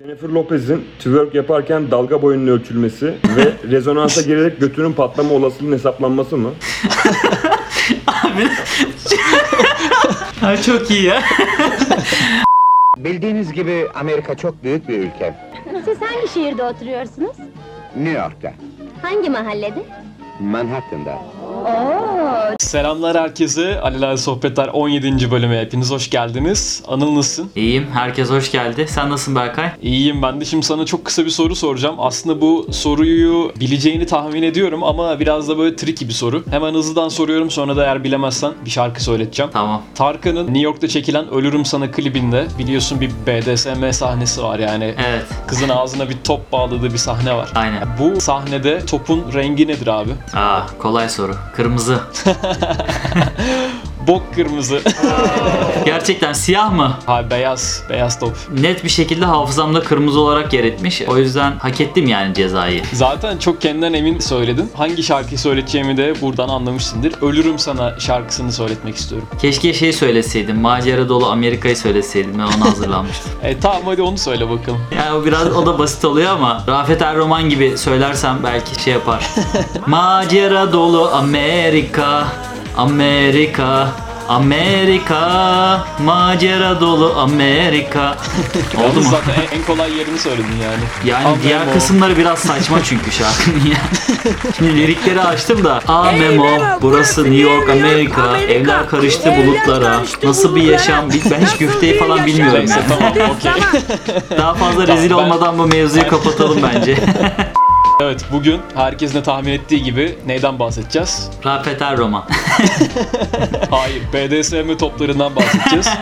Jennifer Lopez'in twerk yaparken dalga boyunun ölçülmesi ve rezonansa girerek götünün patlama olasılığının hesaplanması mı? Ha, çok iyi ya. Bildiğiniz gibi Amerika çok büyük bir ülke. Siz hangi şehirde oturuyorsunuz? New York'ta, Hangi mahallede? Manhattan'da. Oo, Selamlar herkese. Aliler Sohbetler 17. bölüme hepiniz hoş geldiniz. Anıl nasılsın? İyiyim. Herkes hoş geldi. Sen nasılsın Berkay? İyiyim ben de. Şimdi sana çok kısa bir soru soracağım. Aslında bu soruyu bileceğini tahmin ediyorum ama biraz da böyle tricky bir soru. Hemen hızlıdan soruyorum sonra da eğer bilemezsen bir şarkı söyleteceğim. Tamam. Tarkan'ın New York'ta çekilen Ölürüm Sana klibinde biliyorsun bir BDSM sahnesi var yani. Evet. Kızın ağzına bir top bağladığı bir sahne var. Aynen. Bu sahnede topun rengi nedir abi? Aa, kolay soru. Kırmızı. Bok kırmızı. Gerçekten siyah mı? ha beyaz. Beyaz top. Net bir şekilde hafızamda kırmızı olarak yer etmiş. O yüzden hak ettim yani cezayı. Zaten çok kendinden emin söyledin. Hangi şarkıyı söyleteceğimi de buradan anlamışsındır. Ölürüm sana şarkısını söyletmek istiyorum. Keşke şey söyleseydim. Macera dolu Amerika'yı söyleseydim. Ben ona hazırlanmıştım. E tamam hadi onu söyle bakalım. Yani o biraz o da basit oluyor ama Rafet Erroman gibi söylersem belki şey yapar. Macera dolu Amerika, Amerika, Amerika, macera dolu Amerika. Oldu mu? zaten en, en kolay yerini söyledin yani. Yani Amemo. diğer kısımları biraz saçma çünkü şarkının ya. Şimdi lirikleri açtım da A Memo, burası New York Amerika, evler karıştı bulutlara, nasıl bir yaşam, ben hiç güfteyi falan bilmiyorum yani. tamam okey. Daha fazla rezil olmadan bu mevzuyu kapatalım bence. Evet bugün herkesin de tahmin ettiği gibi neyden bahsedeceğiz? Rafet Erroman. Hayır BDSM toplarından bahsedeceğiz.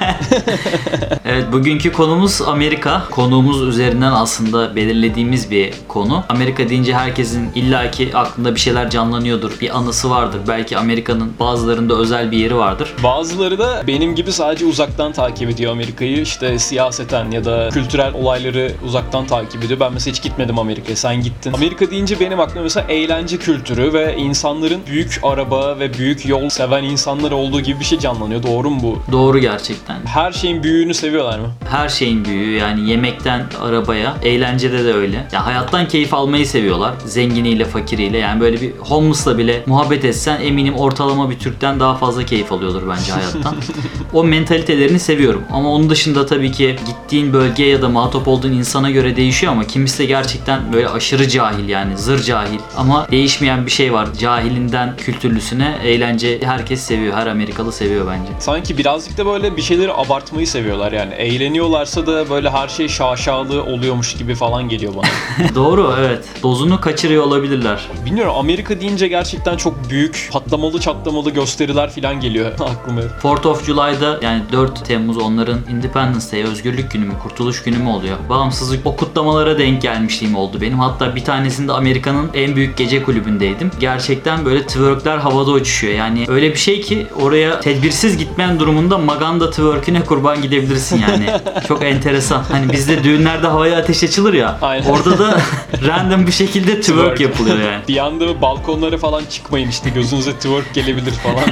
Evet bugünkü konumuz Amerika. Konuğumuz üzerinden aslında belirlediğimiz bir konu. Amerika deyince herkesin illaki aklında bir şeyler canlanıyordur. Bir anısı vardır. Belki Amerika'nın bazılarında özel bir yeri vardır. Bazıları da benim gibi sadece uzaktan takip ediyor Amerika'yı. İşte siyaseten ya da kültürel olayları uzaktan takip ediyor. Ben mesela hiç gitmedim Amerika'ya. Sen gittin. Amerika deyince benim aklıma mesela eğlence kültürü ve insanların büyük araba ve büyük yol seven insanlar olduğu gibi bir şey canlanıyor. Doğru mu bu? Doğru gerçekten. Her şeyin büyüğünü seviyorlar mı? Her şeyin büyüğü yani yemekten arabaya, eğlencede de öyle. Ya hayattan keyif almayı seviyorlar. Zenginiyle, fakiriyle. Yani böyle bir homeless'la bile muhabbet etsen eminim ortalama bir Türk'ten daha fazla keyif alıyordur bence hayattan. o mentalitelerini seviyorum. Ama onun dışında tabii ki gittiğin bölgeye ya da muhatap olduğun insana göre değişiyor ama kimisi de gerçekten böyle aşırı cahil yani zır cahil. Ama değişmeyen bir şey var. Cahilinden kültürlüsüne eğlence herkes seviyor. Her Amerikalı seviyor bence. Sanki birazcık da böyle bir şeyleri abartmayı seviyorlar yani. Eğleniyorlarsa da böyle her şey şaşalı oluyormuş gibi falan geliyor bana. Doğru evet. Dozunu kaçırıyor olabilirler. Bilmiyorum Amerika deyince gerçekten çok büyük patlamalı çatlamalı gösteriler falan geliyor aklıma. 4th of July'da yani 4 Temmuz onların Independence Day, özgürlük günü mü, kurtuluş günü mü oluyor? Bağımsızlık o kutlamalara denk gelmişliğim oldu benim. Hatta bir tanesinde Amerika'nın en büyük gece kulübündeydim. Gerçekten böyle twerkler havada uçuşuyor. Yani öyle bir şey ki oraya tedbirsiz gitmeyen durumunda Maganda twerküne kurban gidebilirsin yani. Çok enteresan. Hani bizde düğünlerde havaya ateş açılır ya. Aynen. Orada da random bir şekilde twerk, Twerk. yapılıyor yani. Bir anda balkonlara falan çıkmayın işte gözünüze twerk gelebilir falan.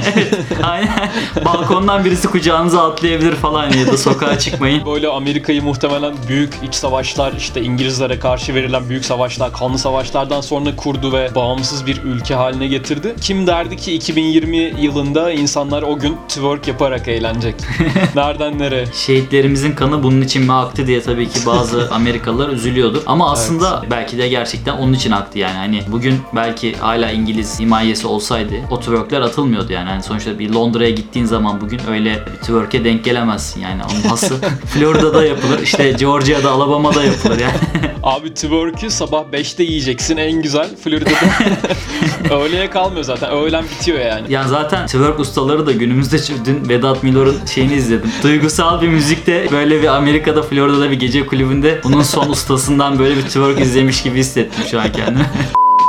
Aynen. Balkondan birisi kucağınıza atlayabilir falan ya da sokağa çıkmayın. Böyle Amerika'yı muhtemelen büyük iç savaşlar işte İngilizlere karşı verilen büyük savaşlar, kanlı savaşlardan sonra kurdu ve bağımsız bir ülke haline getirdi. Kim derdi ki 2020 yılında insanlar o gün twerk yaparak eğlenecek. Nereden nereye? Şehitlerimizin kanı bunun için mi aktı diye tabii ki bazı Amerikalılar üzülüyordur. Ama aslında belki de gerçekten onun için aktı yani. Hani bugün belki hala İngiliz himayesi olsaydı o twerkler atılmıyordu yani. Hani sonuçta bir Londra'ya gittiğin zaman bugün öyle twerk'e denk gelemezsin yani. Onun hası Florida'da yapılır, işte Georgia'da, Alabama'da yapılır yani. Abi twerk'ü sabah 5'te yiyeceksin en güzel Florida'da. Öğleye kalmıyor zaten. Öğlen bitiyor yani. Ya zaten twerk ustaları da günümüzde dün Vedat Milor'un şeyini izledim. Duygusal bir müzikte böyle bir Amerika'da Florida'da bir gece kulübünde bunun son ustasından böyle bir twerk izlemiş gibi hissettim şu an kendimi.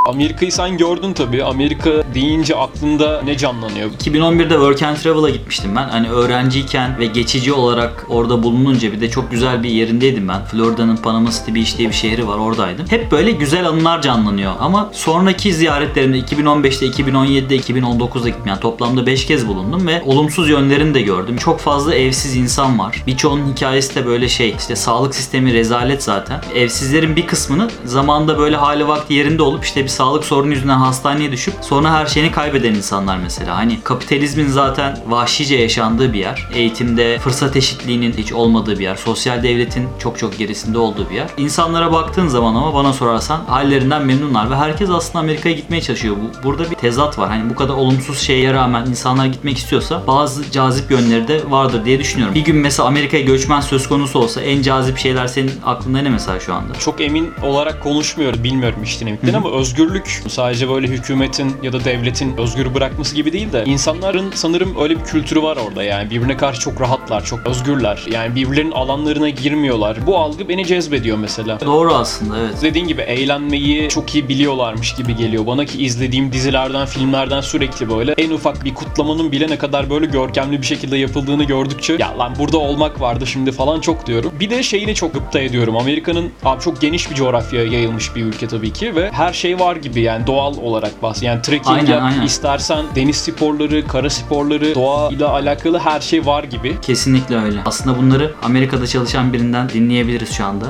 Amerika'yı sen gördün tabii. Amerika deyince aklında ne canlanıyor? 2011'de Work and Travel'a gitmiştim ben. Hani öğrenciyken ve geçici olarak orada bulununca bir de çok güzel bir yerindeydim ben. Florida'nın Panama City Beach diye bir şehri var oradaydım. Hep böyle güzel anılar canlanıyor. Ama sonraki ziyaretlerimde 2015'te, 2017'de, 2019'da gittim. Yani toplamda 5 kez bulundum ve olumsuz yönlerini de gördüm. Çok fazla evsiz insan var. Birçoğunun hikayesi de böyle şey. İşte sağlık sistemi rezalet zaten. Evsizlerin bir kısmını zamanda böyle hali vakti yerinde olup işte bir sağlık sorunu yüzünden hastaneye düşüp sonra her şeyini kaybeden insanlar mesela. Hani kapitalizmin zaten vahşice yaşandığı bir yer. Eğitimde fırsat eşitliğinin hiç olmadığı bir yer. Sosyal devletin çok çok gerisinde olduğu bir yer. İnsanlara baktığın zaman ama bana sorarsan hallerinden memnunlar ve herkes aslında Amerika'ya gitmeye çalışıyor. Bu, burada bir tezat var. Hani bu kadar olumsuz şeye rağmen insanlar gitmek istiyorsa bazı cazip yönleri de vardır diye düşünüyorum. Bir gün mesela Amerika'ya göçmen söz konusu olsa en cazip şeyler senin aklında ne mesela şu anda? Çok emin olarak konuşmuyorum. Bilmiyorum işten emekten ama özgürlük sadece böyle hükümetin ya da devletin özgür bırakması gibi değil de insanların sanırım öyle bir kültürü var orada yani birbirine karşı çok rahatlar, çok özgürler. Yani birbirlerinin alanlarına girmiyorlar. Bu algı beni cezbediyor mesela. Doğru aslında evet. Dediğin gibi eğlenmeyi çok iyi biliyorlarmış gibi geliyor bana ki izlediğim dizilerden, filmlerden sürekli böyle en ufak bir kutlamanın bile ne kadar böyle görkemli bir şekilde yapıldığını gördükçe ya lan burada olmak vardı şimdi falan çok diyorum. Bir de şeyini çok gıpta ediyorum. Amerika'nın abi çok geniş bir coğrafyaya yayılmış bir ülke tabii ki ve her şey var gibi yani doğal olarak bahs. Yani trekking Aynen, yap, aynen. istersen deniz sporları, kara sporları, doğa ile alakalı her şey var gibi. Kesinlikle öyle. Aslında bunları Amerika'da çalışan birinden dinleyebiliriz şu anda.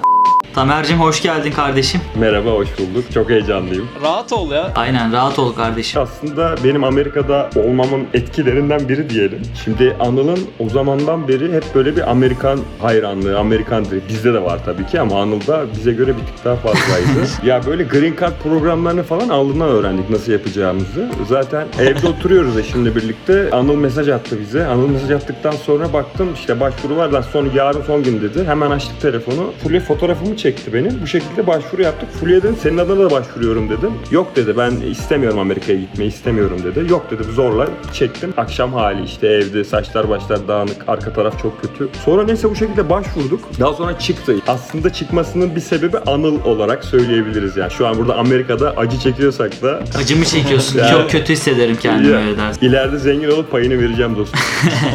Tamer'cim hoş geldin kardeşim. Merhaba, hoş bulduk. Çok heyecanlıyım. Rahat ol ya. Aynen rahat ol kardeşim. Aslında benim Amerika'da olmamın etkilerinden biri diyelim. Şimdi Anıl'ın o zamandan beri hep böyle bir Amerikan hayranlığı, Amerikan dili. Bizde de var tabii ki ama Anıl'da bize göre bir tık daha fazlaydı. ya böyle Green Card programlarını falan Anıl'dan öğrendik nasıl yapacağımızı. Zaten evde oturuyoruz eşimle birlikte. Anıl mesaj attı bize. Anıl mesaj attıktan sonra baktım işte başvuru var lan son yarın son gün dedi. Hemen açtık telefonu. Fulya fotoğrafımı çekti benim. Bu şekilde başvuru yaptık. Fulya dedim senin adına da başvuruyorum dedim. Yok dedi ben istemiyorum Amerika'ya gitmeyi istemiyorum dedi. Yok dedi zorla çektim. Akşam hali işte evde saçlar başlar dağınık. Arka taraf çok kötü. Sonra neyse bu şekilde başvurduk. Daha sonra çıktı. Aslında çıkmasının bir sebebi Anıl olarak söyleyebiliriz yani. Şu an burada Amerika'da acı çekiyorsak da Acımı çekiyorsun. Yani- Çok kötü hissederim kendimi Ya, öyle dersin. ileride zengin olup payını vereceğim dostum.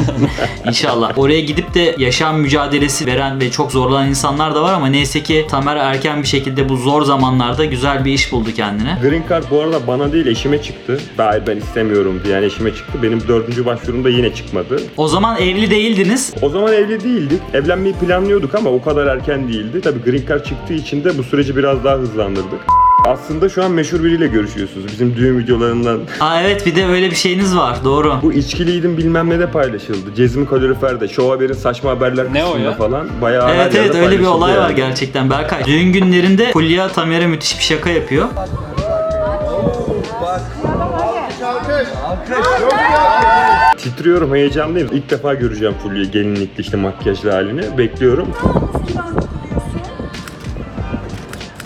İnşallah. Oraya gidip de yaşam mücadelesi veren ve çok zorlanan insanlar da var ama neyse ki Tamer erken bir şekilde bu zor zamanlarda güzel bir iş buldu kendine. Green Card bu arada bana değil eşime çıktı. Hayır ben istemiyorum diye yani eşime çıktı. Benim dördüncü başvurumda yine çıkmadı. O zaman evli değildiniz. O zaman evli değildik. Evlenmeyi planlıyorduk ama o kadar erken değildi. Tabii Green Card çıktığı için de bu süreci biraz daha hızlandırdık. Aslında şu an meşhur biriyle görüşüyorsunuz. Bizim düğün videolarından. Aa evet bir de öyle bir şeyiniz var. Doğru. Bu içkiliydim bilmem ne de paylaşıldı. Cezmi Kalorifer'de, Show Haber'in saçma haberler Ne o kısmında ya? falan. Bayağı her Evet yerde evet öyle bir paylaşıldı olay var yani. gerçekten Berkay. Düğün günlerinde Fulya Tamer'e müthiş bir şaka yapıyor. Titriyorum, heyecanlıyım. İlk defa göreceğim Fulya'yı gelinlikli işte makyajlı halini. Bekliyorum.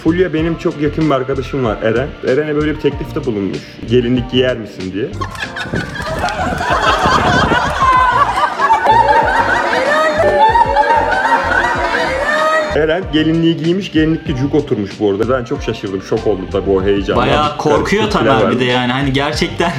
Fulya benim çok yakın bir arkadaşım var Eren. Eren'e böyle bir teklifte bulunmuş. Gelinlik giyer misin diye. Eren gelinliği giymiş, gelinlikli cuk oturmuş bu arada. Ben çok şaşırdım, şok oldum tabii o heyecandan. Bayağı korkuyor Tamer bir de yani hani gerçekten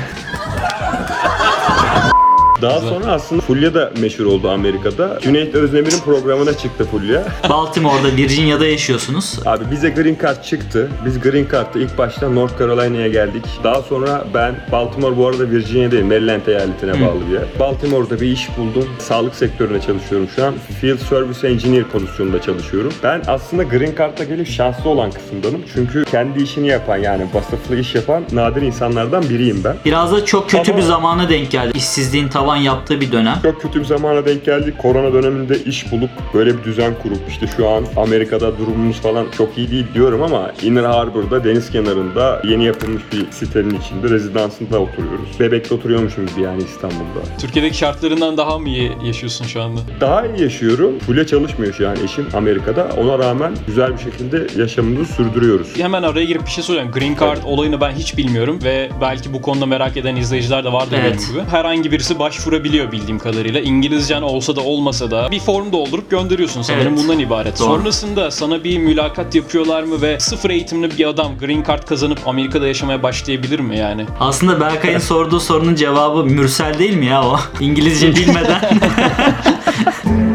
Daha sonra aslında Fulya da meşhur oldu Amerika'da. Cüneyt Özdemir'in programına çıktı Fulya. Baltimore'da Virginia'da yaşıyorsunuz. Abi bize Green Card çıktı. Biz Green Card'da ilk başta North Carolina'ya geldik. Daha sonra ben Baltimore bu arada Virginia değil, Maryland eyaletine bağlı bir yer. Baltimore'da bir iş buldum. Sağlık sektöründe çalışıyorum şu an. Field Service Engineer pozisyonunda çalışıyorum. Ben aslında Green Card'da gelip şanslı olan kısımdanım. Çünkü kendi işini yapan yani vasıflı iş yapan nadir insanlardan biriyim ben. Biraz da çok kötü Ama- bir zamana denk geldi. İşsizliğin tavan yaptığı bir dönem. Çok kötü bir zamana denk geldik. Korona döneminde iş bulup böyle bir düzen kurup işte şu an Amerika'da durumumuz falan çok iyi değil diyorum ama Inner Harbor'da deniz kenarında yeni yapılmış bir sitenin içinde rezidansında oturuyoruz. Bebek'te oturuyormuşum gibi yani İstanbul'da. Türkiye'deki şartlarından daha mı iyi yaşıyorsun şu anda? Daha iyi yaşıyorum. Full'e çalışmıyor şu an eşim Amerika'da. Ona rağmen güzel bir şekilde yaşamımızı sürdürüyoruz. Hemen araya girip bir şey soracağım. Green Card olayını ben hiç bilmiyorum ve belki bu konuda merak eden izleyiciler de vardır Evet. benim gibi. Herhangi birisi başvuruyor başvurabiliyor bildiğim kadarıyla. İngilizcen olsa da olmasa da bir form doldurup gönderiyorsun sanırım Evet. bundan ibaret. Doğru. Sonrasında sana bir mülakat yapıyorlar mı ve sıfır eğitimli bir adam green card kazanıp Amerika'da yaşamaya başlayabilir mi yani? Aslında Berkay'ın sorduğu sorunun cevabı Mürsel değil mi ya o? İngilizce bilmeden.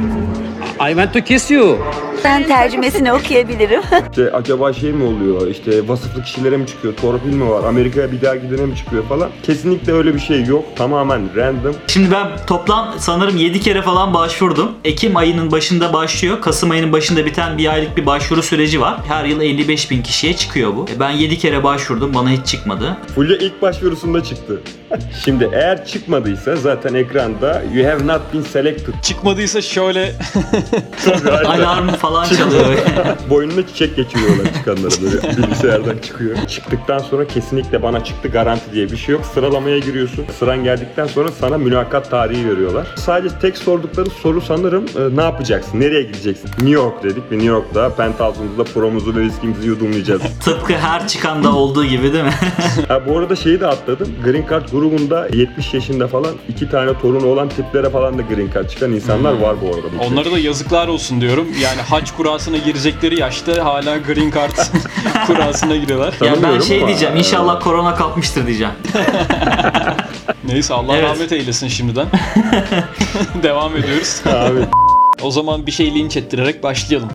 I want to kiss you. Ben tercümesini okuyabilirim. İşte acaba şey mi oluyor? İşte vasıflı kişilere mi çıkıyor? Torpil mi var? Amerika'ya bir daha gidene mi çıkıyor falan? Kesinlikle öyle bir şey yok. Tamamen random. Şimdi ben toplam sanırım 7 kere falan başvurdum. Ekim ayının başında başlıyor. Kasım ayının başında biten bir aylık bir başvuru süreci var. Her yıl 55 bin kişiye çıkıyor bu. E, Ben 7 kere başvurdum. Bana hiç çıkmadı. Fulya ilk başvurusunda çıktı. Şimdi eğer çıkmadıysa zaten ekranda you have not been selected. Çıkmadıysa şöyle Alarm falan çalıyor. Boynuna çiçek geçiriyorlar çıkanlara böyle bilgisayardan çıkıyor. Çıktıktan sonra kesinlikle bana çıktı garanti diye bir şey yok. Sıralamaya giriyorsun. Sıran geldikten sonra sana mülakat tarihi veriyorlar. Sadece tek sordukları soru sanırım e, ne yapacaksın? Nereye gideceksin? New York dedik ve New York'ta penthouse'umuzda promuzu ve viskimizi yudumlayacağız. Tıpkı her çıkanda olduğu gibi değil mi? ha, bu arada şeyi de atladım. Green Card grubunda 70 yaşında falan iki tane torunu olan tiplere falan da Green Card çıkan insanlar var bu arada. Bu onlara da yazıklar olsun diyorum. Yani haç kurasına girecekleri yaşta hala green card kurasına giriyorlar. ya ben Tanımıyorum şey ama- diyeceğim. İnşallah korona kapmıştır diyeceğim. Neyse Allah Evet. rahmet eylesin şimdiden. Devam ediyoruz. Abi O zaman bir şey linç ettirerek başlayalım.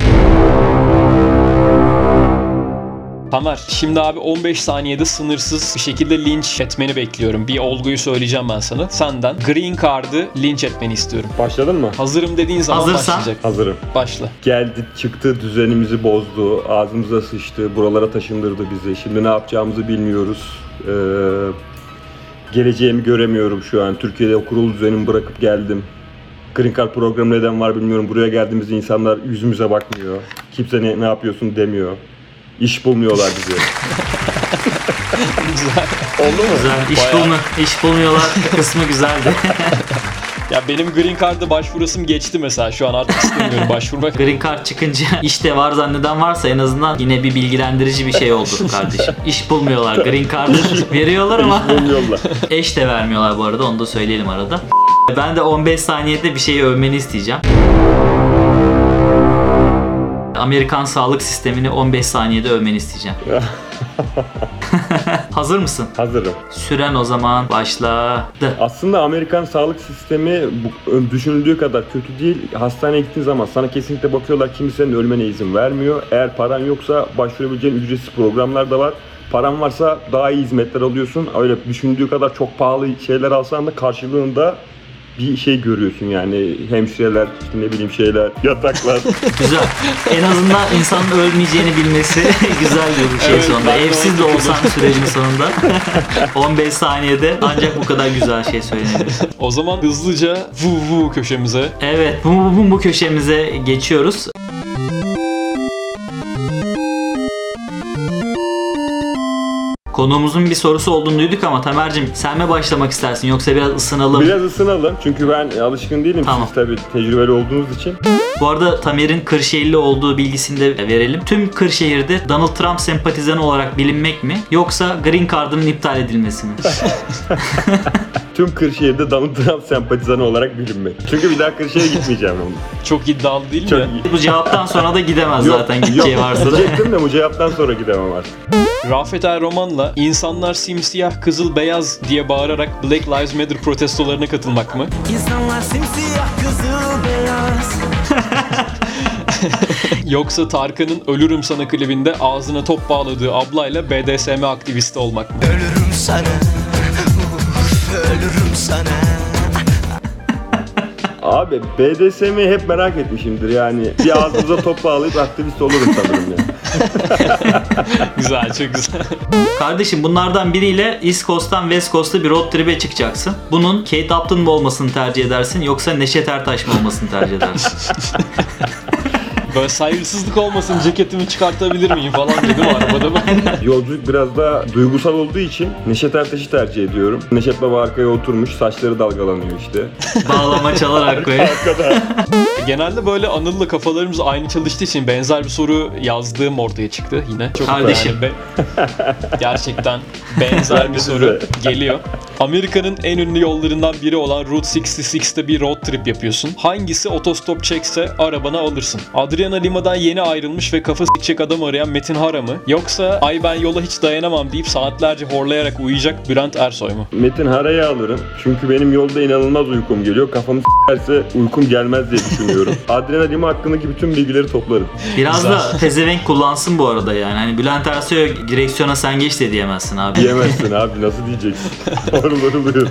Tamer, şimdi abi 15 saniyede sınırsız bir şekilde linç etmeni bekliyorum. Bir olguyu söyleyeceğim ben sana. Senden Green Card'ı linç etmeni istiyorum. başladın mı? Hazırım dediğin zaman Hazırsan. başlayacak. Hazırım. Başla. Geldi çıktı düzenimizi bozdu. Ağzımıza sıçtı. Buralara taşındırdı bizi. Şimdi ne yapacağımızı bilmiyoruz. Ee, geleceğimi göremiyorum şu an. Türkiye'de kurulu düzenimi bırakıp geldim. Green Card programı neden var bilmiyorum. Buraya geldiğimizde insanlar yüzümüze bakmıyor. Kimse ne, ne yapıyorsun demiyor. İş bulmuyorlar bize. Güzel. Oldu mu? Güzel. İş, Bayağı- bulma, iş bulmuyorlar kısmı güzeldi. Ya benim Green Card'a başvurasım geçti mesela. Şu an artık istemiyorum başvurmak. Green Card çıkınca işte var zanneden varsa en azından yine bir bilgilendirici bir şey oldu kardeşim. İş bulmuyorlar. Green Card'ı veriyorlar ama İş bulmuyorlar. eş de vermiyorlar bu arada onu da söyleyelim arada. Ben de 15 saniyede bir şeyi övmeni isteyeceğim. Amerikan sağlık sistemini 15 saniyede övmeni isteyeceğim. Hazır mısın? Hazırım. Süren o zaman başladı. Aslında Amerikan sağlık sistemi bu, düşünüldüğü kadar kötü değil. Hastaneye gittiğin zaman sana kesinlikle bakıyorlar kimsenin ölmene izin vermiyor. Eğer paran yoksa başvurabileceğin ücretsiz programlar da var. Paran varsa daha iyi hizmetler alıyorsun. Öyle düşündüğü kadar çok pahalı şeyler alsan da karşılığında bir şey görüyorsun yani hemşireler işte ne bileyim şeyler yataklar Güzel. En azından insanın ölmeyeceğini bilmesi güzel bir şey Evet, sonunda. ben de Evsiz de onu olsan sürecin sonunda 15 saniyede ancak bu kadar güzel şey söylenebilir. O zaman hızlıca vu vu köşemize Evet bu, bu, bu köşemize geçiyoruz. Konuğumuzun bir sorusu olduğunu duyduk ama Tamer'cim sen mi başlamak istersin yoksa biraz ısınalım? biraz ısınalım çünkü ben alışkın değilim Tamam. siz tabii tecrübeli olduğunuz için Bu arada Tamer'in Kırşehirli olduğu bilgisini de verelim. Tüm Kırşehir'de Donald Trump sempatizanı olarak bilinmek mi yoksa Green Card'ın iptal edilmesi mi? tüm Kırşehir'de Donald Trump sempatizanı olarak bilinmek. Çünkü bir daha Kırşehir'e gitmeyeceğim onu. çok iddialı değil mi? Çok iyi. Bu cevaptan sonra da gidemez zaten gideceği yok, varsa da. Diyecektim de bu cevaptan sonra gidemem artık. Rafet Er Roman'la insanlar simsiyah kızıl beyaz diye bağırarak Black Lives Matter protestolarına katılmak mı? İnsanlar simsiyah kızıl beyaz Yoksa Tarkan'ın Ölürüm Sana klibinde ağzına top bağladığı ablayla BDSM aktivisti olmak mı? Ölürüm sana Uf, Ölürüm sana Abi BDSM'yi hep merak etmişimdir yani. Bir ağzımıza top bağlayıp aktivist olurum sanırım ya. güzel, çok güzel. Kardeşim bunlardan biriyle East Coast'tan West Coast'a bir road trip'e çıkacaksın. Bunun Kate Upton mu olmasını tercih edersin yoksa Neşet Ertaş mı olmasını tercih edersin? Böyle saygısızlık olmasın ceketimi çıkartabilir miyim falan dedim arabada ben. Yolculuk biraz da duygusal olduğu için Neşet Ertaş'ı tercih ediyorum. Neşet Baba arkaya oturmuş, saçları dalgalanıyor işte. Bağlama çalarak koy. Genelde böyle Anıl'la kafalarımız aynı çalıştığı için benzer bir soru yazdığım ortaya çıktı yine. Çok Kardeşim. be- gerçekten benzer Ben bir soru geliyor. Amerika'nın en ünlü yollarından biri olan Route 66'te bir road trip yapıyorsun. Hangisi otostop çekse arabanı alırsın? Adriana Lima'dan yeni ayrılmış ve kafa s**ecek adam arayan Metin Hara mı? Yoksa ay ben yola hiç dayanamam deyip saatlerce horlayarak uyuyacak Bülent Ersoy mu? Metin Hara'yı alırım. Çünkü benim yolda inanılmaz uykum geliyor. Kafamı s**erse uykum gelmez diye düşünüyorum. Adriana Lima hakkındaki bütün bilgileri toplarım. Biraz da pezevenk kullansın bu arada yani. Hani Bülent Ersoy'a direksiyona sen geç de diyemezsin abi. Diyemezsin abi nasıl diyeceksin? Horul horul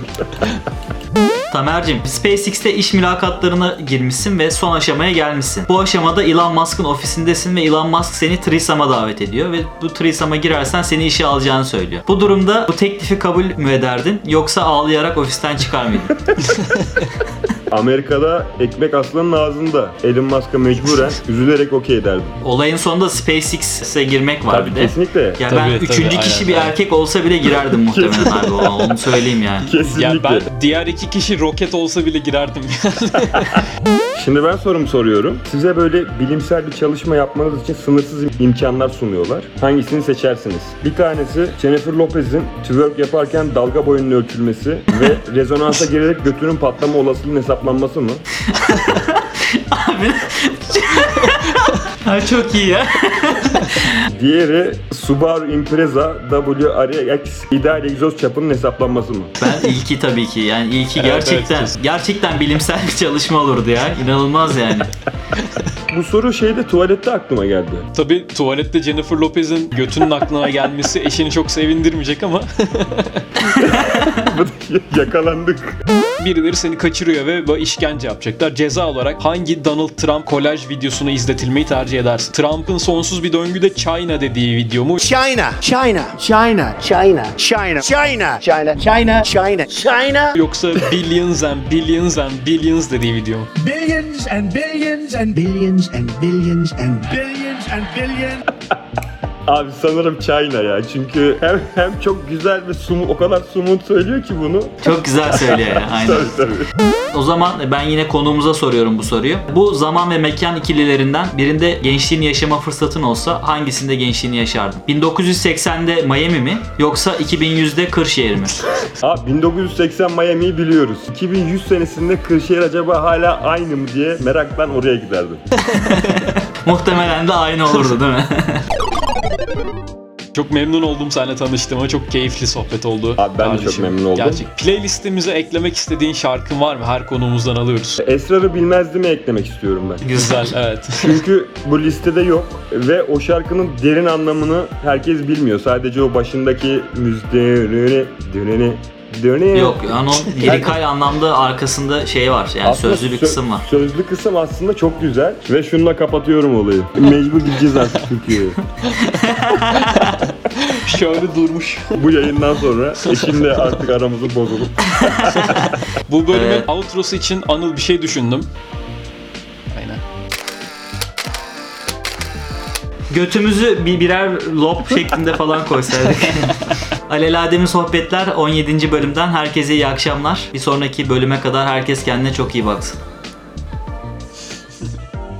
Tamer'cim SpaceX'te iş mülakatlarına girmişsin ve son aşamaya gelmişsin. Bu aşamada Elon Musk'ın ofisindesin ve Elon Musk seni Threesome'a davet ediyor ve bu Threesome'a girersen seni işe alacağını söylüyor. Bu durumda bu teklifi kabul mü ederdin yoksa ağlayarak ofisten çıkar mıydın? Amerika'da ekmek aslanın ağzında. Elon Musk'a mecburen üzülerek okey derdim. Olayın sonunda SpaceX'e girmek var Tabii bir de. kesinlikle. Ya ben Tabii, tabii, üçüncü kişi aynen, bir aynen. erkek olsa bile girerdim muhtemelen abi onu söyleyeyim yani. Kesinlikle. Yani ben diğer iki kişi roket olsa bile girerdim. Şimdi ben sorumu soruyorum. Size böyle bilimsel bir çalışma yapmanız için sınırsız imkanlar sunuyorlar. Hangisini seçersiniz? Bir tanesi Jennifer Lopez'in twerk yaparken dalga boyunun ölçülmesi ve rezonansa girerek götünün patlama olasılığının hesaplanması mı? Ha, çok iyi ya. Diğeri Subaru Impreza WRX ideal egzoz çapının hesaplanması mı? Ben ilki tabii ki. Yani ilki Evet, gerçekten evet, kesin. gerçekten bilimsel bir çalışma olurdu ya. İnanılmaz yani. Bu soru şeyde tuvalette aklıma geldi. Tabii tuvalette Jennifer Lopez'in götünün aklına gelmesi eşini çok sevindirmeyecek ama Yakalandık. Birileri seni kaçırıyor ve böyle işkence yapacaklar. Ceza olarak hangi Donald Trump kolaj videosunu izletilmeyi tercih edersin? Trump'ın sonsuz bir döngüde China dediği video mu? China China China China China China China China China China Yoksa billions and billions and billions dediği video mu? billions and billions and billions and billions and billions and billions. Abi sanırım China ya. Çünkü hem, hem çok güzel ve sumu, o kadar sumut söylüyor ki bunu. Çok güzel söylüyor ya. Aynen. Tabii tabii. O zaman ben yine konuğumuza soruyorum bu soruyu. Bu zaman ve mekan ikililerinden birinde gençliğini yaşama fırsatın olsa hangisinde gençliğini yaşardın? 1980'de Miami mi yoksa 2100'de Kırşehir mi? Abi 1980 Miami'yi biliyoruz. 2100 senesinde Kırşehir acaba hala aynı mı diye meraktan oraya giderdim. Muhtemelen de aynı olurdu değil mi? Çok memnun oldum seninle tanıştığıma. Çok keyifli sohbet oldu. Abi ben de çok memnun oldum. Gerçek. Playlistimize eklemek istediğin şarkın var mı? Her konumuzdan alıyoruz. Esrarı bilmezdi mi eklemek istiyorum ben. Güzel, evet. Çünkü bu listede yok ve o şarkının derin anlamını herkes bilmiyor. Sadece o başındaki müzik döneni döneni Yok yani o lirikal anlamda arkasında şey var yani Aslında sözlü bir sö- kısım var. Sözlü kısım aslında çok güzel ve şununla kapatıyorum olayı. Mecbur gideceğiz artık Türkiye'ye. Şöyle durmuş. Bu yayından sonra eşimle artık aramızı bozulup Bu bölümün Evet. outrosu için Anıl bir şey düşündüm. Götümüzü bir birer lob şeklinde falan koysaydık. Alelade mi sohbetler 17. bölümden herkese iyi akşamlar. Bir sonraki bölüme kadar herkes kendine çok iyi baksın.